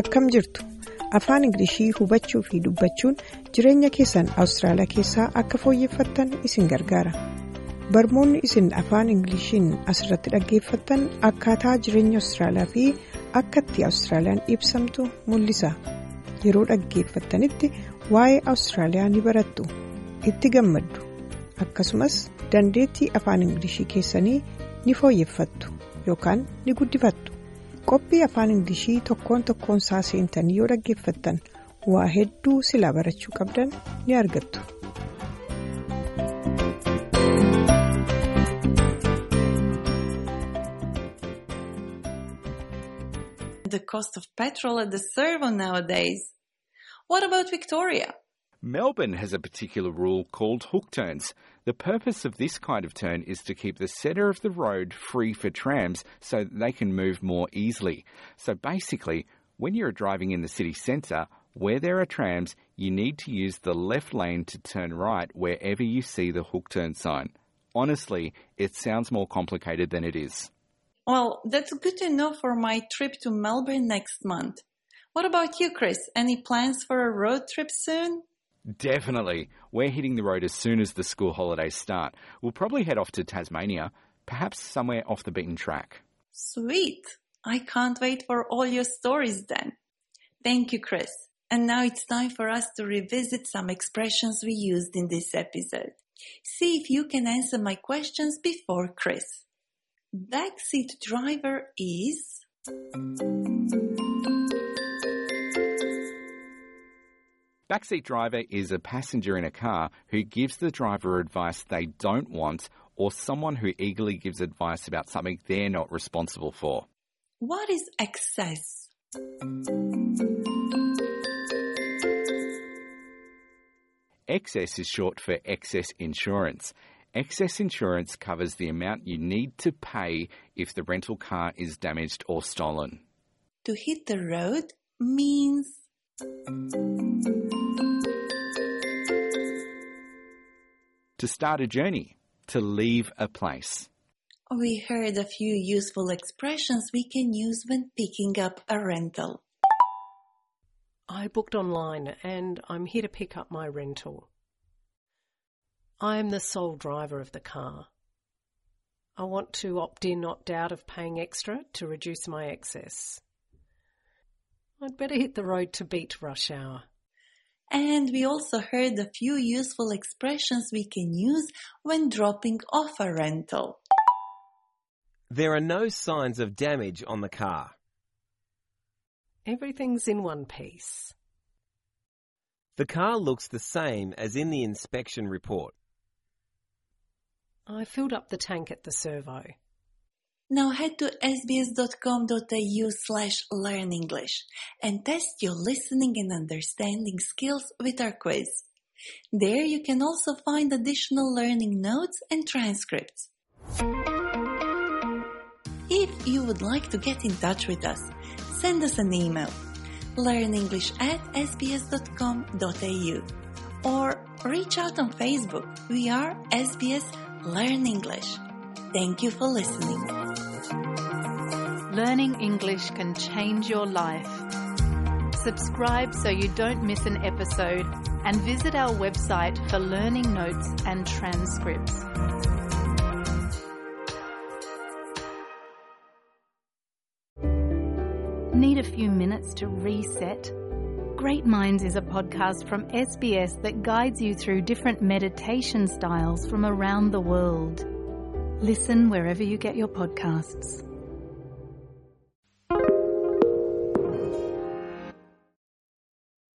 akkam jirtu? Afaan ingilishii hubachuu fi dubbachuun jireenya keessan awustiraaliyaa keessaa akka fooyyeffattan isin gargaara. Barmoonni isin afaan ingilishiin asirratti dhaggeeffattan akkaataa jireenya awustiraaliyaa fi akka itti awustiraaliyaan ibsamtu mul'isa. Yeroo dhaggeeffattanitti waa'ee awustiraaliyaa ni barattu. Itti gammaddu. Akkasumas dandeettii afaan ingilishii keessanii ni fooyyeffattu yookaan ni guddifattu. Qophii afaan ingilishii tokkoon tokkoon isaa seentanii yoo dhaggeeffattan waa hedduu silaa barachuu qabdan ni argattu. The cost of petrol at the servo nowadays. What about Victoria? Melbourne has a particular rule called hook turns. The purpose of this kind of turn is to keep the centre of the road free for trams so that they can move more easily. So basically, when you're driving in the city centre, where there are trams, you need to use the left lane to turn right wherever you see the hook turn sign. Honestly, it sounds more complicated than it is. Well, that's good to know for my trip to Melbourne next month. What about you, Chris? Any plans for a road trip soon? Definitely. We're hitting the road as soon as the school holidays start. We'll probably head off to Tasmania, perhaps somewhere off the beaten track. Sweet. I can't wait for all your stories then. Thank you, Chris. And now it's time for us to revisit some expressions we used in this episode. See if you can answer my questions before Chris. Backseat driver is. Backseat driver is a passenger in a car who gives the driver advice they don't want or someone who eagerly gives advice about something they're not responsible for. What is excess? Excess is short for excess insurance. Excess insurance covers the amount you need to pay if the rental car is damaged or stolen. To hit the road means. To start a journey, to leave a place. We heard a few useful expressions we can use when picking up a rental. I booked online and I'm here to pick up my rental. I am the sole driver of the car. I want to opt in, opt out of paying extra to reduce my excess. I'd better hit the road to beat rush hour. And we also heard a few useful expressions we can use when dropping off a rental. There are no signs of damage on the car. Everything's in one piece. The car looks the same as in the inspection report. I filled up the tank at the servo. Now head to sbs.com.au slash learn English and test your listening and understanding skills with our quiz. There you can also find additional learning notes and transcripts. If you would like to get in touch with us, send us an email learnenglish at sbs.com.au or reach out on Facebook. We are SBS Learn English. Thank you for listening. Learning English can change your life. Subscribe so you don't miss an episode and visit our website for learning notes and transcripts. Need a few minutes to reset? Great Minds is a podcast from SBS that guides you through different meditation styles from around the world. Listen wherever you get your podcasts.